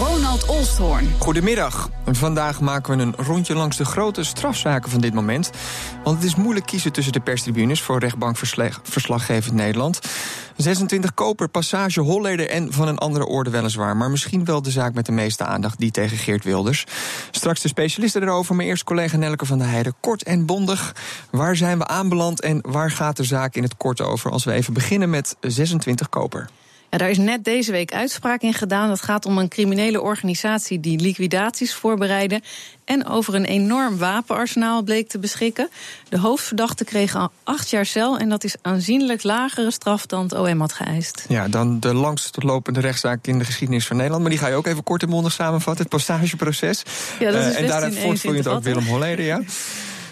Ronald Olsthoorn. Goedemiddag. Vandaag maken we een rondje langs de grote strafzaken van dit moment. Want het is moeilijk kiezen tussen de perstribunes voor rechtbankverslaggevend Nederland. 26 koper, passage, Holleder en van een andere orde weliswaar. Maar misschien wel de zaak met de meeste aandacht, die tegen Geert Wilders. Straks de specialisten erover, maar eerst collega Nelke van der Heijden. Kort en bondig, waar zijn we aanbeland en waar gaat de zaak in het kort over? Als we even beginnen met 26 koper. Ja, daar is net deze week uitspraak in gedaan. Dat gaat om een criminele organisatie die liquidaties voorbereidde. En over een enorm wapenarsenaal bleek te beschikken. De hoofdverdachte kreeg al acht jaar cel. En dat is aanzienlijk lagere straf dan het OM had geëist. Ja, dan de langstlopende rechtszaak in de geschiedenis van Nederland. Maar die ga je ook even kort en mondig samenvatten. Het passageproces. Ja, dat is uh, en daaruit voortvloeiend ook Willem Holleder, ja?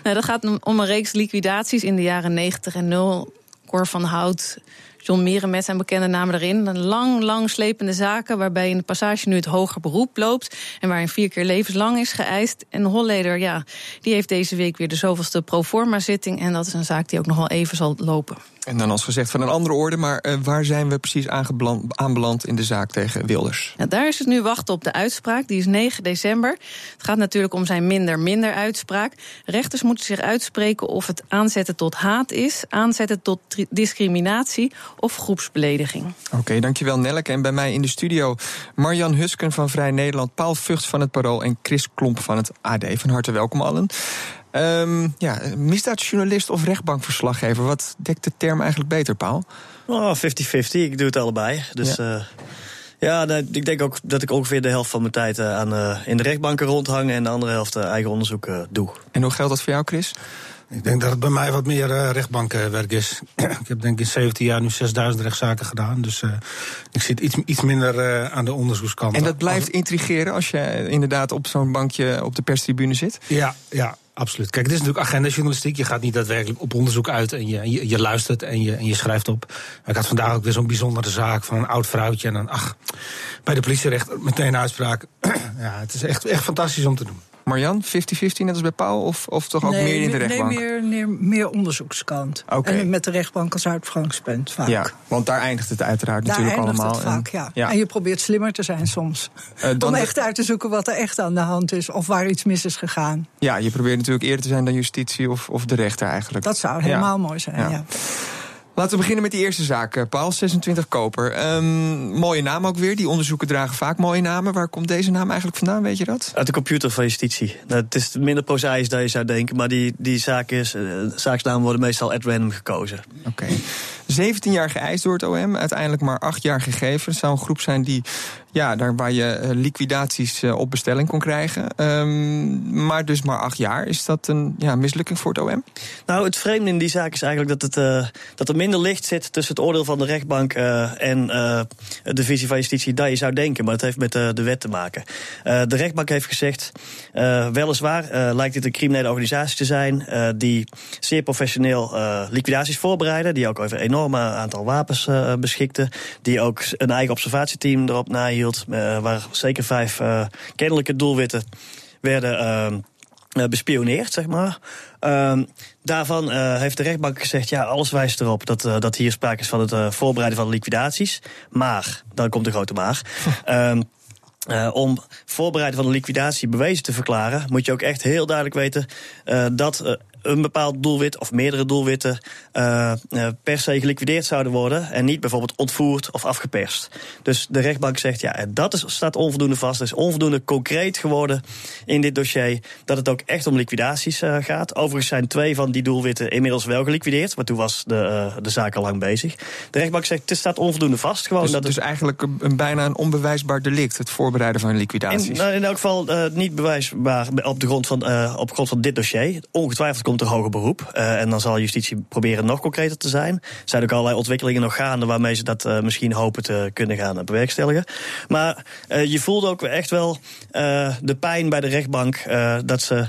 Nou, dat gaat om een reeks liquidaties in de jaren 90 en 0. Cor van Hout, John Mieren met zijn bekende namen erin. Een lang, lang slepende zaken waarbij in de passage nu het hoger beroep loopt. En waarin vier keer levenslang is geëist. En Holleder, ja, die heeft deze week weer de zoveelste proforma zitting. En dat is een zaak die ook nog wel even zal lopen. En dan als gezegd van een andere orde, maar uh, waar zijn we precies aanbeland in de zaak tegen Wilders? Daar is het nu wachten op de uitspraak. Die is 9 december. Het gaat natuurlijk om zijn minder-minder uitspraak. Rechters moeten zich uitspreken of het aanzetten tot haat is, aanzetten tot discriminatie of groepsbelediging. Oké, okay, dankjewel Nelleke. En bij mij in de studio Marjan Husken van Vrij Nederland, Paul Vught van het Parool en Chris Klomp van het AD. Van harte welkom allen. Um, ja, misdaadjournalist of rechtbankverslaggever, wat dekt de term eigenlijk beter, Paul? 50-50, oh, ik doe het allebei. Dus ja. Uh, ja, ik denk ook dat ik ongeveer de helft van mijn tijd uh, aan, uh, in de rechtbanken rondhang en de andere helft eigen onderzoek doe. En hoe geldt dat voor jou, Chris? Ik denk dat het bij mij wat meer uh, rechtbankenwerk is. ik heb denk ik in 17 jaar nu 6000 rechtszaken gedaan. Dus uh, ik zit iets, iets minder uh, aan de onderzoekskant. En dat blijft intrigeren als je inderdaad op zo'n bankje op de perstribune zit? Ja, ja. Absoluut. Kijk, het is natuurlijk agendajournalistiek. Je gaat niet daadwerkelijk op onderzoek uit en je, je, je luistert en je, en je schrijft op. Maar ik had vandaag ook weer zo'n bijzondere zaak van een oud vrouwtje. En dan, ach, bij de politierechter meteen uitspraak. ja, het is echt, echt fantastisch om te doen. Marjan, 50-50 net als bij Paul? Of, of toch ook nee, meer in de rechtbank? Nee, meer, meer, meer onderzoekskant. Okay. En met de rechtbank als uitgangspunt vaak. Ja, want daar eindigt het uiteraard daar natuurlijk eindigt allemaal. Het vaak, ja. ja. En je probeert slimmer te zijn soms. Uh, om echt uit te zoeken wat er echt aan de hand is. Of waar iets mis is gegaan. Ja, je probeert natuurlijk eerder te zijn dan justitie of, of de rechter eigenlijk. Dat zou helemaal mooi zijn, ja. Laten we beginnen met die eerste zaak, eh, Paul. 26 Koper. Um, mooie naam ook weer. Die onderzoeken dragen vaak mooie namen. Waar komt deze naam eigenlijk vandaan, weet je dat? Uit de computer van justitie. Nou, het is minder prozaïs dan je zou denken. Maar die, die zaak is, uh, zaaksnamen worden meestal at random gekozen. Oké. Okay. 17 jaar geëist door het OM, uiteindelijk maar 8 jaar gegeven. Het zou een groep zijn die, ja, daar waar je liquidaties op bestelling kon krijgen. Um, maar dus maar 8 jaar. Is dat een ja, mislukking voor het OM? Nou, het vreemde in die zaak is eigenlijk dat, het, uh, dat er minder licht zit tussen het oordeel van de rechtbank en de visie van justitie dan je zou denken. Maar het heeft met de wet te maken. de rechtbank heeft gezegd, weliswaar lijkt dit een criminele organisatie te zijn die zeer professioneel liquidaties voorbereiden, die ook over enorm aantal wapens beschikte. Die ook een eigen observatieteam erop nahield. Uh, waar zeker vijf uh, kennelijke doelwitten werden bespioneerd, zeg maar. Uh, daarvan uh, heeft de rechtbank gezegd: ja, alles wijst erop dat, uh, dat hier sprake is van het uh, voorbereiden van liquidaties. Maar, dan komt de grote maar. Uh, om voorbereiden van een liquidatie bewezen te verklaren, moet je ook echt heel duidelijk weten dat een bepaald doelwit of meerdere doelwitten uh, per se geliquideerd zouden worden. En niet bijvoorbeeld ontvoerd of afgeperst. Dus de rechtbank zegt ja, dat is, staat onvoldoende vast. Het is onvoldoende concreet geworden in dit dossier dat het ook echt om liquidaties uh, gaat. Overigens zijn twee van die doelwitten inmiddels wel geliquideerd. Maar toen was de, uh, de zaak al lang bezig. De rechtbank zegt het staat onvoldoende vast. Gewoon dus, dat dus het... eigenlijk een, bijna een onbewijsbaar delict, het voorbereiden van liquidaties. In, nou, in elk geval niet bewijsbaar op, de grond van, op grond van dit dossier. Ongetwijfeld komt er hoger beroep. en dan zal justitie proberen nog concreter te zijn. Er zijn ook allerlei ontwikkelingen nog gaande waarmee ze dat misschien hopen te kunnen gaan bewerkstelligen. Maar je voelde ook echt wel de pijn bij de rechtbank dat ze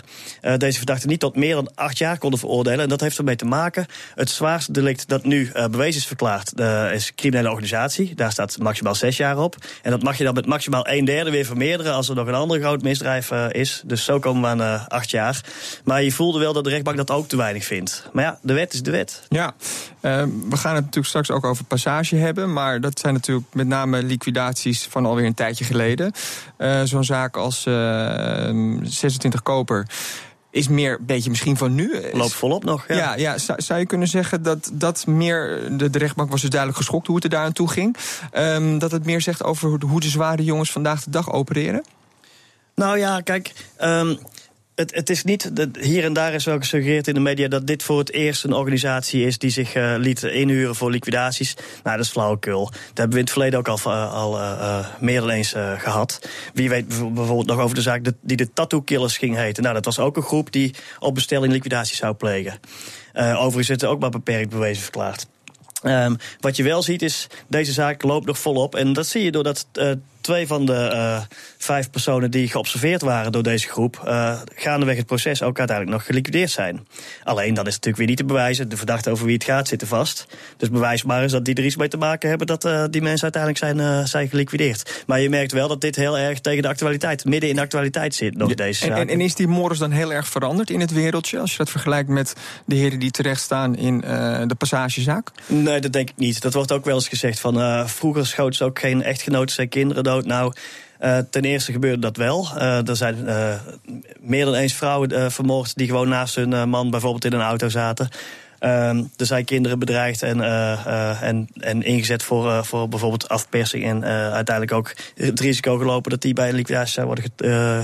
deze verdachte niet tot meer dan acht jaar konden veroordelen. En dat heeft ermee te maken. Het zwaarste delict dat nu bewezen is verklaard is criminele organisatie. Daar staat maximaal zes jaar op. En dat mag je dan met maximaal een derde weer vermeerderen als er nog een ander groot misdrijf is. Dus zo komen we aan acht jaar. Maar je voelde wel dat de rechtbank dat ook te weinig vindt. Maar ja, de wet is de wet. Ja, uh, we gaan het natuurlijk straks ook over passage hebben. Maar dat zijn natuurlijk met name liquidaties van alweer een tijdje geleden. Zo'n zaak als 26 koper is meer een beetje misschien van nu. Loopt volop nog. Ja, ja, ja zou, zou, je kunnen zeggen dat dat meer. De, de, rechtbank was dus duidelijk geschokt hoe het er daar aan toe ging. Um, dat het meer zegt over hoe de zware jongens vandaag de dag opereren? Nou ja, kijk. Um, het, het is niet, hier en daar is wel gesuggereerd in de media dat dit voor het eerst een organisatie is die zich uh, liet inhuren voor liquidaties. Nou, dat is flauwekul. Dat hebben we in het verleden ook al, uh, al uh, meer dan eens gehad. Wie weet bijvoorbeeld nog over de zaak die de Tattoo Killers ging heten. Nou, dat was ook een groep die op bestelling liquidaties zou plegen. overigens is het ook maar beperkt bewezen verklaard. Um, wat je wel ziet is, deze zaak loopt nog volop. En dat zie je doordat twee van de uh, vijf personen die geobserveerd waren door deze groep, uh, gaandeweg het proces ook uiteindelijk nog geliquideerd zijn. Alleen dan is het natuurlijk weer niet te bewijzen. De verdachte over wie het gaat zitten vast. Dus bewijsbaar is dat die er iets mee te maken hebben dat uh, die mensen uiteindelijk zijn, zijn geliquideerd. Maar je merkt wel dat dit heel erg tegen de actualiteit, midden in de actualiteit zit, nog deze zaak. En, en, is die Morris dan heel erg veranderd in het wereldje, als je dat vergelijkt met de heren die terecht staan in de passagezaak? Nee, dat denk ik niet. Dat wordt ook wel eens gezegd van vroeger schoot ze ook geen echtgenoten zijn kinderen Nou, uh, ten eerste gebeurde dat wel. Uh, er zijn uh, meer dan eens vrouwen vermoord die gewoon naast hun man bijvoorbeeld in een auto zaten. Ehm, er zijn kinderen bedreigd en, uh, uh, en, en ingezet voor, uh, voor bijvoorbeeld afpersing. En uiteindelijk ook het risico gelopen dat die bij liquidatie zou worden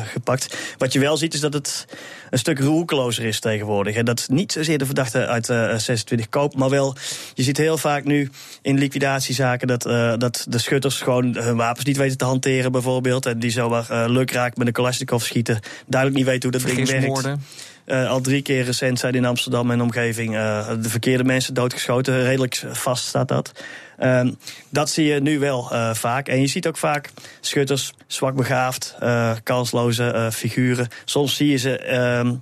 gepakt. Wat je wel ziet is dat het een stuk roekelozer is tegenwoordig. En dat niet zozeer de verdachte uit 26 koop, maar wel, je ziet heel vaak nu in liquidatiezaken dat, dat de schutters gewoon hun wapens niet weten te hanteren, bijvoorbeeld. En die zomaar lukraak met een Kalashnikov schieten, duidelijk niet weten hoe dat ding werkt. Uh, al drie keer recent zijn in Amsterdam en omgeving uh, de verkeerde mensen doodgeschoten. Redelijk vast staat dat. Uh, dat zie je nu wel uh, vaak. En je ziet ook vaak schutters, zwak begaafd, kansloze figuren. Soms zie je ze ehm,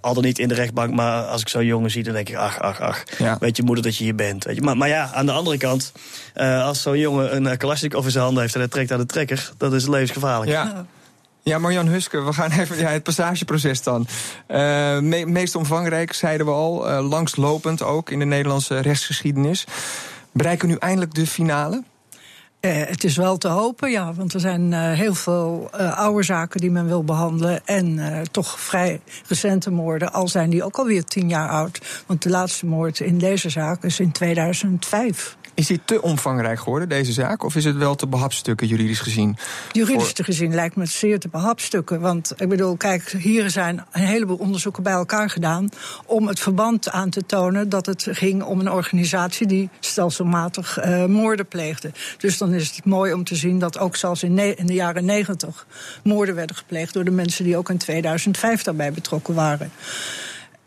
al dan niet in de rechtbank, maar als ik zo'n jongen zie, dan denk ik, ach, ach, ach. Ja. Weet je moeder dat je hier bent. Weet je. Maar, maar ja, aan de andere kant, als zo'n jongen een Kalashnikov in zijn handen heeft en hij trekt aan de trekker, dat is levensgevaarlijk. Ja. Ja, Marjan Huske, we gaan even ja, het passageproces dan. Uh, meest omvangrijk, zeiden we al, uh, langslopend ook in de Nederlandse rechtsgeschiedenis. Bereiken nu eindelijk de finale? Uh, het is wel te hopen, ja, want er zijn heel veel oude zaken die men wil behandelen. En toch vrij recente moorden, al zijn die ook alweer tien jaar oud. Want de laatste moord in deze zaak is in 2005. Is die te omvangrijk geworden, deze zaak? Of is het wel te behapstukken, juridisch gezien? Juridisch voor... gezien lijkt me het zeer te behapstukken. Want ik bedoel, kijk, hier zijn een heleboel onderzoeken bij elkaar gedaan. om het verband aan te tonen dat het ging om een organisatie die stelselmatig uh, moorden pleegde. Dus dan is het mooi om te zien dat ook zelfs in, in de jaren negentig moorden werden gepleegd door de mensen die ook in 2005 daarbij betrokken waren.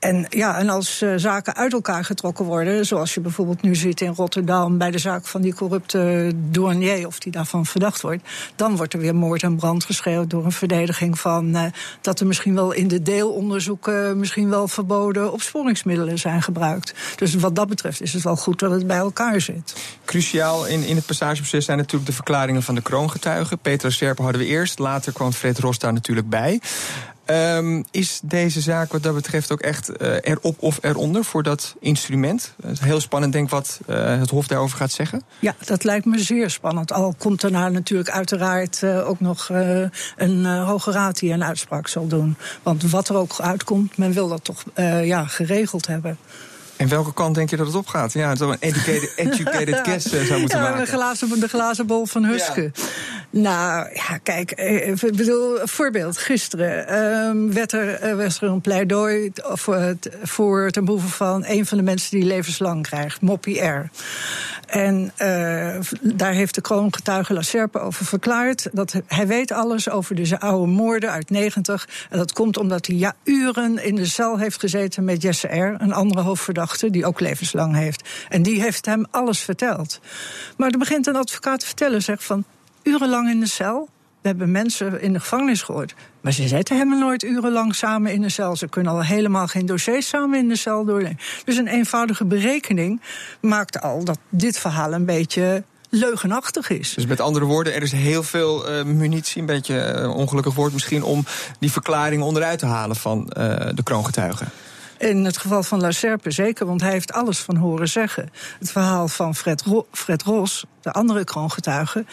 En ja, en als uh, zaken uit elkaar getrokken worden, zoals je bijvoorbeeld nu ziet in Rotterdam bij de zaak van die corrupte douanier, of die daarvan verdacht wordt, dan wordt er weer moord en brand geschreeuwd door een verdediging van uh, dat er misschien wel in de deelonderzoeken misschien wel verboden opsporingsmiddelen zijn gebruikt. Dus wat dat betreft is het wel goed dat het bij elkaar zit. Cruciaal in, in het passageproces zijn natuurlijk de verklaringen van de kroongetuigen. Petra Serpen hadden we eerst, later kwam Fred Ros daar natuurlijk bij. Um, is deze zaak wat dat betreft ook echt uh, erop of eronder voor dat instrument? Het is heel spannend, denk wat uh, het Hof daarover gaat zeggen. Ja, dat lijkt me zeer spannend. Al komt daarna natuurlijk uiteraard uh, ook nog een Hoge Raad die een uitspraak zal doen. Want wat er ook uitkomt, men wil dat toch ja, geregeld hebben. En welke kant denk je dat het op gaat? Ja, het zou een educated, educated guess zou moeten ja, maken. De glazen, de glazen bol van Huske. Ja. Nou, ja, kijk, eh, ik bedoel, voorbeeld. Gisteren ehm, werd, er, eh, was er een pleidooi voor, voor ten behoeve van een van de mensen die levenslang krijgt, Moppie R. En uh, daar heeft de kroongetuige La Serpe over verklaard dat hij weet alles over deze oude moorden uit 90. En dat komt omdat hij ja, uren in de cel heeft gezeten met Jesse R., een andere hoofdverdachte die ook levenslang heeft. En die heeft hem alles verteld. Maar er begint een advocaat te vertellen, zegt van urenlang in de cel. We hebben mensen in de gevangenis gehoord. Maar ze zetten hem nooit urenlang samen in de cel. Ze kunnen al helemaal geen dossiers samen in de cel doornemen. Dus een eenvoudige berekening maakt al dat dit verhaal een beetje leugenachtig is. Dus met andere woorden, er is heel veel uh, munitie, een beetje uh, ongelukkig woord misschien, om die verklaring onderuit te halen van uh, de kroongetuigen. In het geval van La Serpe zeker, want hij heeft alles van horen zeggen. Het verhaal van Fred, Ro Fred Ros, de andere kroongetuige,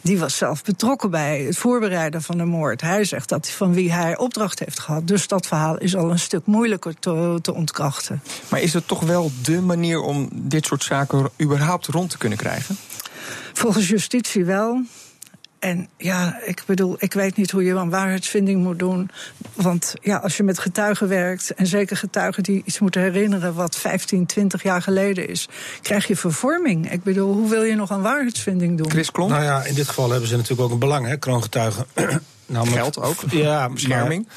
die was zelf betrokken bij het voorbereiden van de moord. Hij zegt dat van wie hij opdracht heeft gehad. Dus dat verhaal is al een stuk moeilijker te, te ontkrachten. Maar is het toch wel de manier om dit soort zaken überhaupt rond te kunnen krijgen? Volgens justitie wel. En ja, ik bedoel, ik weet niet hoe je een waarheidsvinding moet doen. Want ja, als je met getuigen werkt, en zeker getuigen die iets moeten herinneren wat 15, 20 jaar geleden is, krijg je vervorming. Ik bedoel, hoe wil je nog een waarheidsvinding doen? Chris Klomp? Nou ja, in dit geval hebben ze natuurlijk ook een belang, hè, kroongetuigen. Namelijk, Geld ook? Ja, bescherming.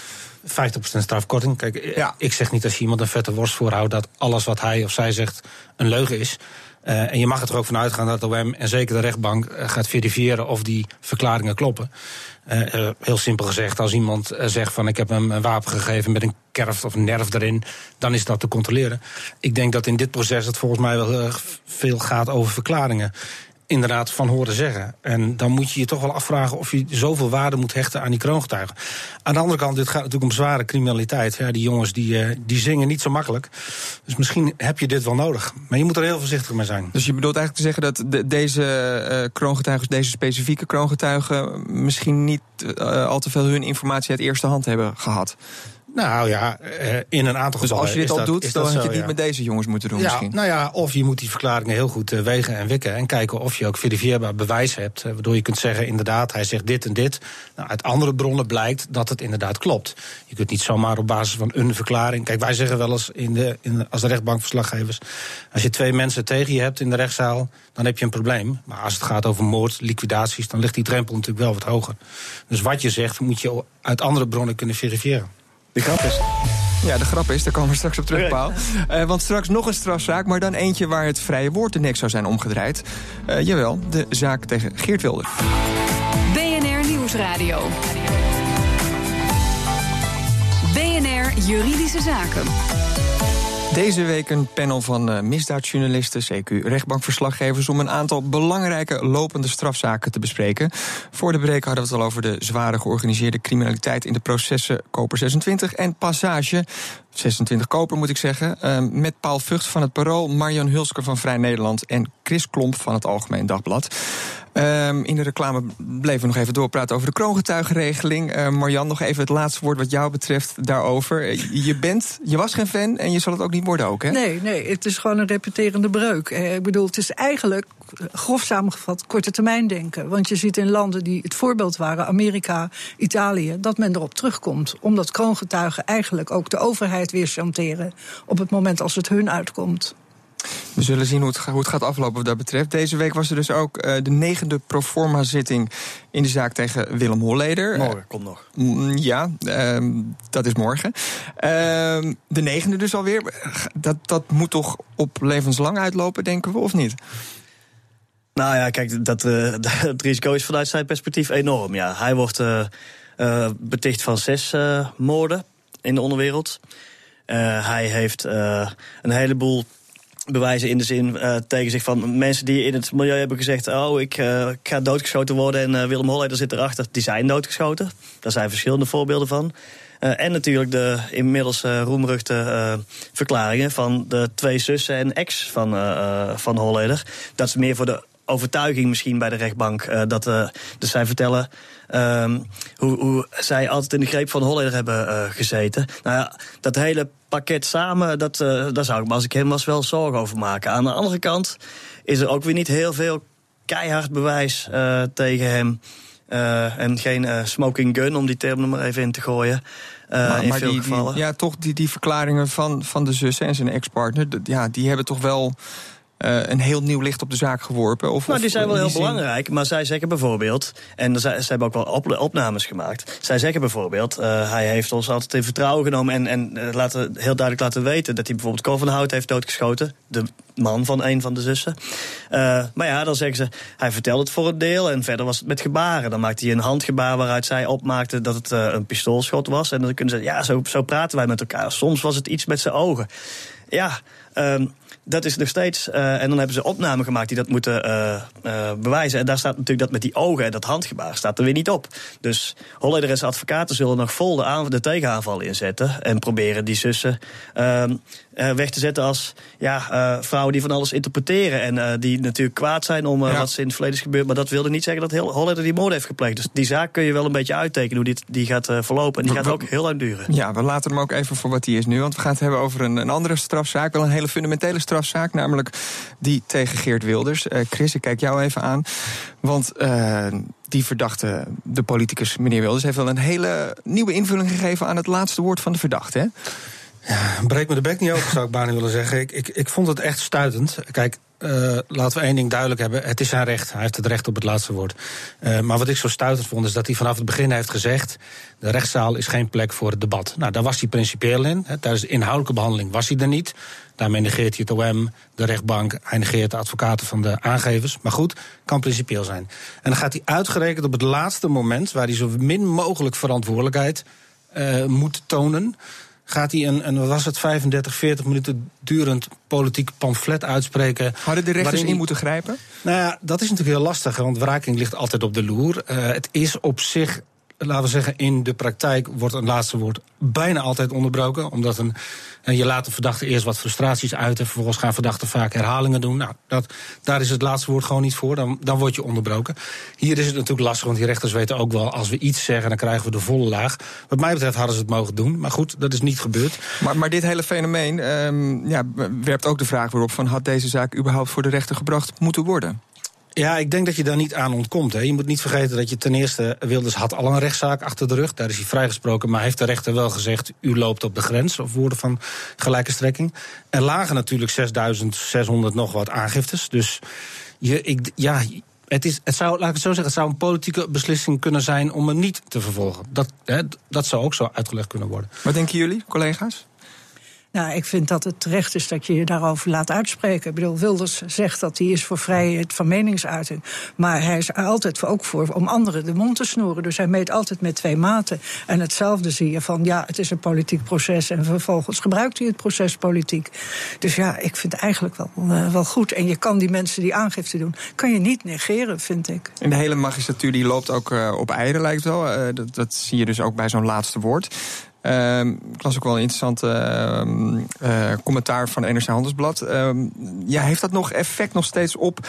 50% strafkorting. Kijk, ja. ik zeg niet als je iemand een vette worst voorhoudt dat alles wat hij of zij zegt een leugen is. Uh, en je mag er ook van uitgaan dat de OM en zeker de rechtbank uh, gaat verifiëren of die verklaringen kloppen. Uh, heel simpel gezegd, als iemand zegt van ik heb hem een wapen gegeven met een kerf of een nerf erin, dan is dat te controleren. Ik denk dat in dit proces het volgens mij wel veel gaat over verklaringen inderdaad van horen zeggen. En dan moet je je toch wel afvragen of je zoveel waarde moet hechten aan die kroongetuigen. Aan de andere kant, dit gaat natuurlijk om zware criminaliteit. Die jongens die, uh, die zingen niet zo makkelijk. Dus misschien heb je dit wel nodig. Maar je moet er heel voorzichtig mee zijn. Dus je bedoelt eigenlijk te zeggen dat de, deze uh, kroongetuigen, deze specifieke kroongetuigen, misschien niet uh, al te veel hun informatie uit eerste hand hebben gehad? Nou ja, eh, in een aantal dus gevallen. als je dit al doet, dan had je het niet met deze jongens moeten doen, ja, misschien. Nou ja, of je moet die verklaringen heel goed eh, wegen en wikken. En kijken of je ook verifieerbaar bewijs hebt. Eh, waardoor je kunt zeggen, inderdaad, hij zegt dit en dit. Nou, uit andere bronnen blijkt dat het inderdaad klopt. Je kunt niet zomaar op basis van een verklaring. Kijk, wij zeggen wel eens in de, in, als de rechtbankverslaggevers. Als je twee mensen tegen je hebt in de rechtszaal, dan heb je een probleem. Maar als het gaat over moord, liquidaties, dan ligt die drempel natuurlijk wel wat hoger. Dus wat je zegt, moet je uit andere bronnen kunnen verifiëren. De grap is. Ja, de grap is, daar komen we straks op terug. Paul. Uh, want straks nog een strafzaak, maar dan eentje waar het vrije woord de nek zou zijn omgedraaid. Uh, jawel, de zaak tegen Geert Wilder. BNR Nieuwsradio. BNR Juridische Zaken. Deze week een panel van uh, misdaadjournalisten, CQ rechtbankverslaggevers... om een aantal belangrijke lopende strafzaken te bespreken. Voor de break hadden we het al over de zware georganiseerde criminaliteit... in de processen Koper 26 en Passage. 26 Koper moet ik zeggen. Uh, met Paul Vught van het Parool, Marjan Hulsker van Vrij Nederland... en Chris Klomp van het Algemeen Dagblad. Um, in de reclame bleven we nog even doorpraten over de kroongetuigenregeling. Uh, Marjan, nog even het laatste woord wat jou betreft daarover. Je bent, je was geen fan en je zal het ook niet worden ook, hè? Nee, nee, het is gewoon een repeterende breuk. Eh, ik bedoel, het is eigenlijk, grof samengevat, korte termijn denken. Want je ziet in landen die het voorbeeld waren, Amerika, Italië, dat men erop terugkomt. Omdat kroongetuigen eigenlijk ook de overheid weer chanteren op het moment als het hun uitkomt. We zullen zien hoe het, hoe het, gaat aflopen wat dat betreft. Deze week was er dus ook uh, de negende proforma-zitting in de zaak tegen Willem Holleder. Morgen, komt nog. Uh, ja, uh, dat is morgen. Ehm, de negende dus alweer. Dat, dat moet toch op levenslang uitlopen, denken we, of niet? Nou ja, kijk, dat, uh, het risico is vanuit zijn perspectief enorm. Ja, hij wordt uh, beticht van zes moorden in de onderwereld. Hij heeft een heleboel bewijzen in de zin uh, tegen zich van mensen die in het milieu hebben gezegd: Oh, ik, ik ga doodgeschoten worden en Willem Holleder zit erachter. Die zijn doodgeschoten. Daar zijn verschillende voorbeelden van. en natuurlijk de inmiddels roemruchte verklaringen van de twee zussen en ex van, van Holleder. Dat is meer voor de overtuiging misschien bij de rechtbank. dat, dus zij vertellen um, hoe, hoe, zij altijd in de greep van Holleder hebben uh, gezeten. Nou ja, dat hele pakket samen, dat, uh, daar zou ik me als ik hem was wel zorgen over maken. Aan de andere kant is er ook weer niet heel veel keihard bewijs uh, tegen hem. en geen smoking gun, om die term er maar even in te gooien. maar, in maar veel die, gevallen. die, ja, toch die, die verklaringen van, van de zussen en zijn ex-partner, ja, die hebben toch wel uh, een heel nieuw licht op de zaak geworpen? Of, nou, die zijn wel heel zin... belangrijk. Maar zij zeggen bijvoorbeeld, en ze, ze hebben ook wel op, opnames gemaakt. Zij zeggen bijvoorbeeld, uh, hij heeft ons altijd in vertrouwen genomen en, en uh, laten, heel duidelijk laten weten dat hij bijvoorbeeld Cor van Hout heeft doodgeschoten. De man van een van de zussen. maar ja, dan zeggen ze, hij vertelt het voor een deel en verder was het met gebaren. Dan maakt hij een handgebaar waaruit zij opmaakte dat het een pistoolschot was. En dan kunnen ze, ja, zo, zo praten wij met elkaar. Soms was het iets met zijn ogen. Ja, um, dat is nog steeds. Uh, en dan hebben ze opnamen gemaakt die dat moeten uh, uh, bewijzen. En daar staat natuurlijk dat met die ogen en dat handgebaar staat er weer niet op. Dus Holleder's advocaten zullen nog vol de, aan, de tegenaanval inzetten. En proberen die zussen ehm, weg te zetten als ja, vrouwen die van alles interpreteren. En die natuurlijk kwaad zijn om ja. wat ze in het verleden is gebeurd. Maar dat wilde niet zeggen dat heel Holleder die moord heeft gepleegd. Dus die zaak kun je wel een beetje uittekenen hoe dit, die gaat verlopen. En die gaat ook heel lang duren. Ja, we laten hem ook even voor wat hij is nu. Want we gaan het hebben over een, een andere strafzaak. Wel een hele fundamentele strafzaak. Namelijk die tegen Geert Wilders. Uh, Chris, ik kijk jou even aan. Want uh, die verdachte, de politicus meneer Wilders... heeft wel een hele nieuwe invulling gegeven aan het laatste woord van de verdachte. Hè? Ja, breek me de bek niet open, zou ik bijna willen zeggen. Ik, ik, ik vond het echt stuitend. Kijk, uh, laten we één ding duidelijk hebben. Het is zijn recht. Hij heeft het recht op het laatste woord. Uh, maar wat ik zo stuitend vond, is dat hij vanaf het begin heeft gezegd... de rechtszaal is geen plek voor het debat. Nou, daar was hij principieel in. Hè. Tijdens de inhoudelijke behandeling was hij er niet. Daarmee negeert hij het OM, de rechtbank. Hij negeert de advocaten van de aangevers. Maar goed, kan principieel zijn. En dan gaat hij uitgerekend op het laatste moment... waar hij zo min mogelijk verantwoordelijkheid uh, moet tonen gaat hij een, een, wat was het, 35, 40 minuten durend politiek pamflet uitspreken. Hadden de rechters in moeten grijpen? Nou ja, dat is natuurlijk heel lastig, want wraking ligt altijd op de loer. Uh, het is op zich, laten we zeggen, in de praktijk wordt een laatste woord bijna altijd onderbroken. Omdat een, je laat de verdachte eerst wat frustraties uiten. Vervolgens gaan verdachten vaak herhalingen doen. Nou, dat, daar is het laatste woord gewoon niet voor. Dan, dan word je onderbroken. Hier is het natuurlijk lastig, want die rechters weten ook wel... als we iets zeggen, dan krijgen we de volle laag. Wat mij betreft hadden ze het mogen doen. Maar goed, dat is niet gebeurd. Maar, maar dit hele fenomeen um, ja, werpt ook de vraag weer op... van had deze zaak überhaupt voor de rechter gebracht moeten worden? Ja, ik denk dat je daar niet aan ontkomt. Hè. Je moet niet vergeten dat je ten eerste... Wilders had al een rechtszaak achter de rug. Daar is hij vrijgesproken. Maar heeft de rechter wel gezegd... u loopt op de grens, of woorden van gelijke strekking. Er lagen natuurlijk 6600 nog wat aangiftes. Dus je, ik, ja, het, is, het zou, laat ik het zo zeggen, het zou een politieke beslissing kunnen zijn... om hem niet te vervolgen. Dat, hè, dat zou ook zo uitgelegd kunnen worden. Wat denken jullie, collega's? Nou, ik vind dat het terecht is dat je je daarover laat uitspreken. Ik bedoel, Wilders zegt dat hij is voor vrijheid van meningsuiting. Maar hij is altijd ook voor om anderen de mond te snoeren. Dus hij meet altijd met twee maten. En hetzelfde zie je van, ja, het is een politiek proces... en vervolgens gebruikt hij het proces politiek. Dus ja, ik vind het eigenlijk wel, uh, wel goed. En je kan die mensen die aangifte doen, kan je niet negeren, vind ik. En de hele magistratuur die loopt ook uh, op eieren, lijkt wel. Uh, dat, dat zie je dus ook bij zo'n laatste woord. Uh, ik las ook wel een interessant uh, uh, commentaar van NRC Handelsblad. ja, heeft dat nog effect nog steeds op,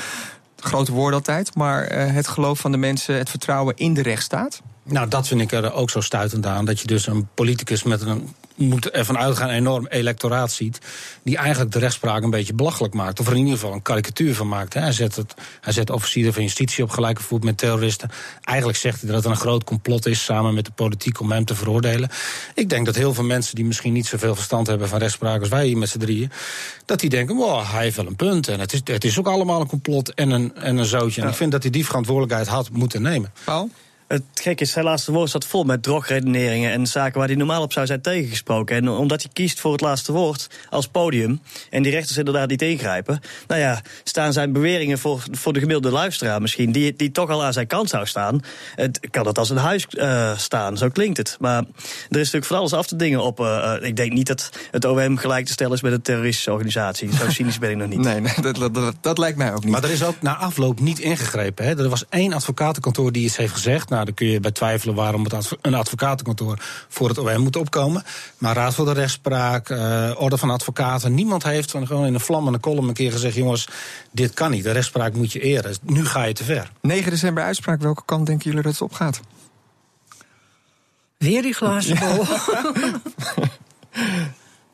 grote woorden altijd... maar het geloof van de mensen, het vertrouwen in de rechtsstaat? Nou, dat vind ik er ook zo stuitend aan. Dat je dus een politicus met een moet ervan uitgaan, een enorm electoraat ziet. die eigenlijk de rechtspraak een beetje belachelijk maakt. Of er in ieder geval een karikatuur van maakt. Hij zet, het, hij zet officieren van justitie op gelijke voet met terroristen. Eigenlijk zegt hij dat het een groot complot is samen met de politiek om hem te veroordelen. Ik denk dat heel veel mensen die misschien niet zoveel verstand hebben van rechtspraak als wij hier met z'n drieën. dat die denken: wow, hij heeft wel een punt. En het is, het is ook allemaal een complot en een, en een zootje. En ik vind dat hij die verantwoordelijkheid had moeten nemen. Paul? Het gekke is, zijn laatste woord zat vol met drogredeneringen en zaken waar hij normaal op zou zijn tegengesproken. En omdat hij kiest voor het laatste woord als podium en die rechters inderdaad niet ingrijpen, nou ja, staan zijn beweringen voor, voor de gemiddelde luisteraar misschien, die, die toch al aan zijn kant zou staan, het, kan het als een huis uh, staan. Zo klinkt het. Maar er is natuurlijk van alles af te dingen op. Uh, ik denk niet dat het OM gelijk te stellen is met een terroristische organisatie. Zo cynisch ben ik nog niet. Nee, nee dat, dat, dat, lijkt mij ook niet. Maar er is ook na afloop niet ingegrepen. Hè. Er was één advocatenkantoor die iets heeft gezegd. Nou, dan kun je bij twijfelen waarom het een advocatenkantoor voor het OM moet opkomen. Maar Raad voor de Rechtspraak, uh, Orde van Advocaten, niemand heeft van gewoon in een vlammende column een keer gezegd: jongens, dit kan niet. De rechtspraak moet je eren. Nu ga je te ver. 9 december uitspraak. Welke kant denken jullie dat het opgaat? Weer die glazen bol.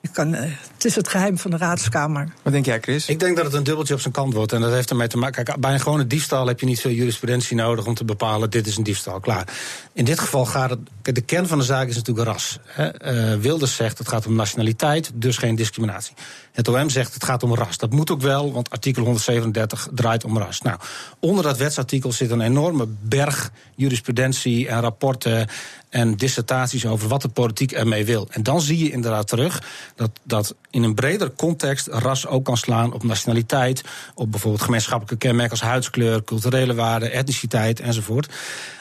ik kan. Uh, Het is het geheim van de raadskamer. Wat denk jij, Chris? Ik denk dat het een dubbeltje op zijn kant wordt. En dat heeft ermee te maken. Kijk, bij een gewone diefstal heb je niet veel jurisprudentie nodig om te bepalen: dit is een diefstal. Klaar. In dit geval gaat het. De kern van de zaak is natuurlijk ras. Hè. Uh, Wilders zegt het gaat om nationaliteit, dus geen discriminatie. Het OM zegt het gaat om ras. Dat moet ook wel, want artikel 137 draait om ras. Nou, onder dat wetsartikel zit een enorme berg jurisprudentie en rapporten en dissertaties over wat de politiek ermee wil. En dan zie je inderdaad terug dat, dat in een breder context ras ook kan slaan op nationaliteit, op bijvoorbeeld gemeenschappelijke kenmerken als huidskleur, culturele waarden, etniciteit enzovoort.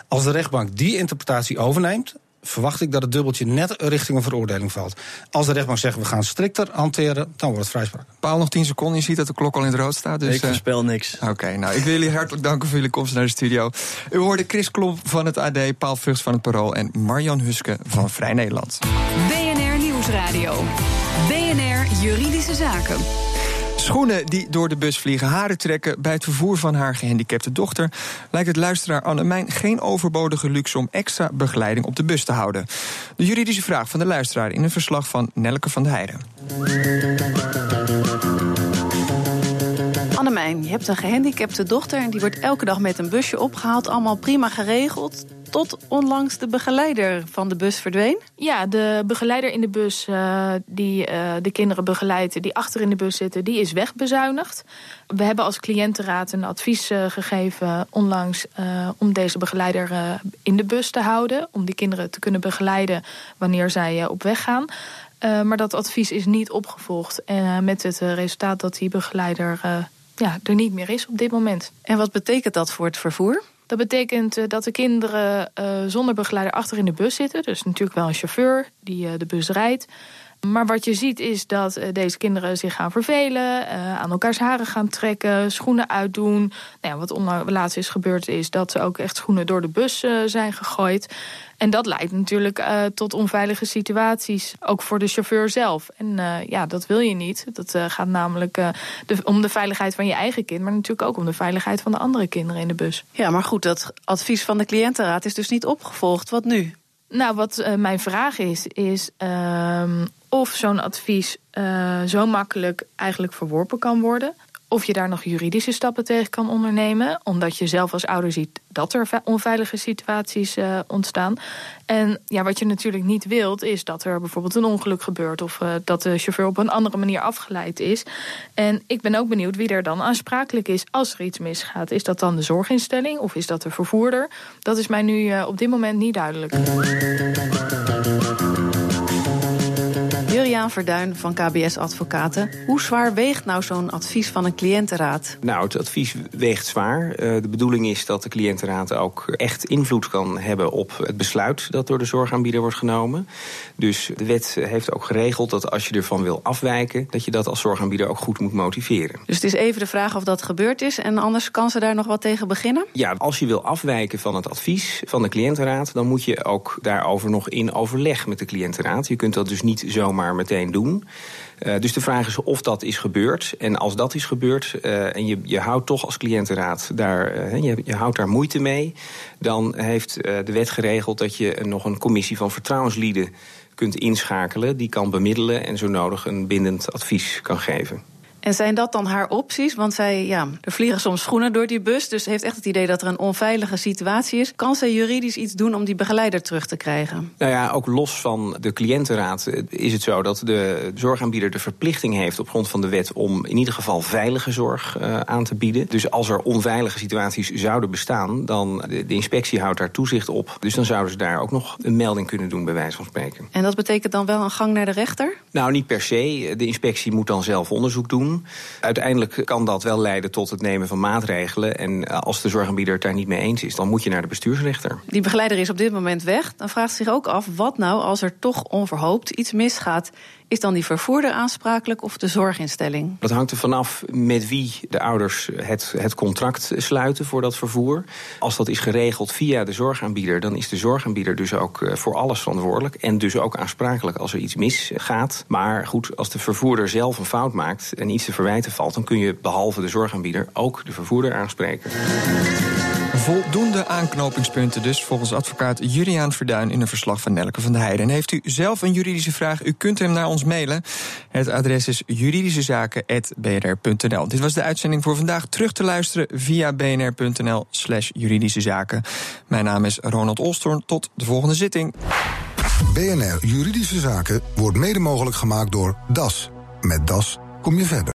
Als de rechtbank die interpretatie overneemt, verwacht ik dat het dubbeltje net richting een veroordeling valt. Als de rechtbank zegt we gaan strikter hanteren, dan wordt het vrijspraak. Paal nog 10 seconden. Je ziet dat de klok al in het rood staat. Dus, ik voorspel niks. Oké, nou ik wil jullie hartelijk danken voor jullie komst naar de studio. U hoorde Chris Klomp van het AD, Paal Vugts van het Parool en Marjan Huske van Vrij Nederland. BNR Nieuwsradio. BNR Juridische Zaken. Schoenen die door de bus vliegen, haren trekken bij het vervoer van haar gehandicapte dochter, lijkt het luisteraar Annemijn geen overbodige luxe om extra begeleiding op de bus te houden. De juridische vraag van de luisteraar in een verslag van Nelke van der Heijden. Annemijn, je hebt een gehandicapte dochter en die wordt elke dag met een busje opgehaald, allemaal prima geregeld tot onlangs de begeleider van de bus verdween? Ja, de begeleider in de bus uh, die uh, de kinderen begeleidt... die achter in de bus zitten, die is wegbezuinigd. We hebben als cliëntenraad een advies uh, gegeven onlangs... om deze begeleider in de bus te houden. Om die kinderen te kunnen begeleiden wanneer zij op weg gaan. maar dat advies is niet opgevolgd. En met het resultaat dat die begeleider ja, er niet meer is op dit moment. En wat betekent dat voor het vervoer? Dat betekent uh, dat de kinderen uh, zonder begeleider achter in de bus zitten. Dus natuurlijk wel een chauffeur die uh, de bus rijdt. Maar wat je ziet is dat deze kinderen zich gaan vervelen, aan elkaars haren gaan trekken, schoenen uitdoen. Nou ja, wat laatst is gebeurd is dat ze ook echt schoenen door de bus zijn gegooid. En dat leidt natuurlijk uh, tot onveilige situaties, ook voor de chauffeur zelf. En uh, ja, dat wil je niet. Dat uh, gaat namelijk de, om de veiligheid van je eigen kind, maar natuurlijk ook om de veiligheid van de andere kinderen in de bus. Ja, maar goed, dat advies van de cliëntenraad is dus niet opgevolgd. Wat nu? Nou, wat mijn vraag is, is ehm, of zo'n advies zo makkelijk eigenlijk verworpen kan worden of je daar nog juridische stappen tegen kan ondernemen. Omdat je zelf als ouder ziet dat er onveilige situaties uh, ontstaan. En ja, wat je natuurlijk niet wilt, is dat er bijvoorbeeld een ongeluk gebeurt. Of uh, dat de chauffeur op een andere manier afgeleid is. En ik ben ook benieuwd wie er dan aansprakelijk is als er iets misgaat. Is dat dan de zorginstelling of is dat de vervoerder? Dat is mij nu op dit moment niet duidelijk. Verduin van KBS Advocaten. Hoe zwaar weegt nou zo'n advies van een cliëntenraad? Nou, het advies weegt zwaar. Uh, de bedoeling is dat de cliëntenraad ook echt invloed kan hebben op het besluit dat door de zorgaanbieder wordt genomen. Dus de wet heeft ook geregeld dat als je ervan wil afwijken, dat je dat als zorgaanbieder ook goed moet motiveren. Dus het is even de vraag of dat gebeurd is en anders kan ze daar nog wat tegen beginnen? Ja, als je wil afwijken van het advies van de cliëntenraad, dan moet je ook daarover nog in overleg met de cliëntenraad. Je kunt dat dus niet zomaar doen. Uh, dus de vraag is of dat is gebeurd. En als dat is gebeurd uh, en je, je houdt toch als cliëntenraad daar, uh, je, je houdt daar moeite mee, dan heeft de wet geregeld dat je nog een commissie van vertrouwenslieden kunt inschakelen. Die kan bemiddelen en zo nodig een bindend advies kan geven. En zijn dat dan haar opties? Want zij, ja, er vliegen soms schoenen door die bus. Dus heeft echt het idee dat er een onveilige situatie is. Kan zij juridisch iets doen om die begeleider terug te krijgen? Nou ja, ook los van de cliëntenraad is het zo dat de zorgaanbieder de verplichting heeft op grond van de wet om in ieder geval veilige zorg uh, aan te bieden. Dus als er onveilige situaties zouden bestaan, dan de, de inspectie houdt daar toezicht op. Dus dan zouden ze daar ook nog een melding kunnen doen, bij wijze van spreken. En dat betekent dan wel een gang naar de rechter? Nou, niet per se. De inspectie moet dan zelf onderzoek doen. Uiteindelijk kan dat wel leiden tot het nemen van maatregelen. En eh, als de zorgaanbieder het daar niet mee eens is, dan moet je naar de bestuursrechter. Die begeleider is op dit moment weg. Dan vraagt zich ook af, wat nou als er toch onverhoopt iets misgaat is dan die vervoerder aansprakelijk of de zorginstelling? Dat hangt er vanaf met wie de ouders het, het contract sluiten voor dat vervoer. Als dat is geregeld via de zorgaanbieder, dan is de zorgaanbieder dus ook eh, voor alles verantwoordelijk. En dus ook aansprakelijk als er iets misgaat. Maar goed, als de vervoerder zelf een fout maakt en iets te verwijten valt, dan kun je behalve de zorgaanbieder ook de vervoerder aanspreken. Voldoende aanknopingspunten dus volgens advocaat Juriaan Verduin in een verslag van Nelke van der Heijden. En heeft u zelf een juridische vraag, u kunt hem naar ons mailen. Het adres is juridischezaken.bnr.nl. Dit was de uitzending voor vandaag. Terug te luisteren via bnr.nl slash juridische zaken. Mijn naam is Ronald Olstorn. Tot de volgende zitting. BNR Juridische Zaken wordt mede mogelijk gemaakt door DAS. Met DAS kom je verder.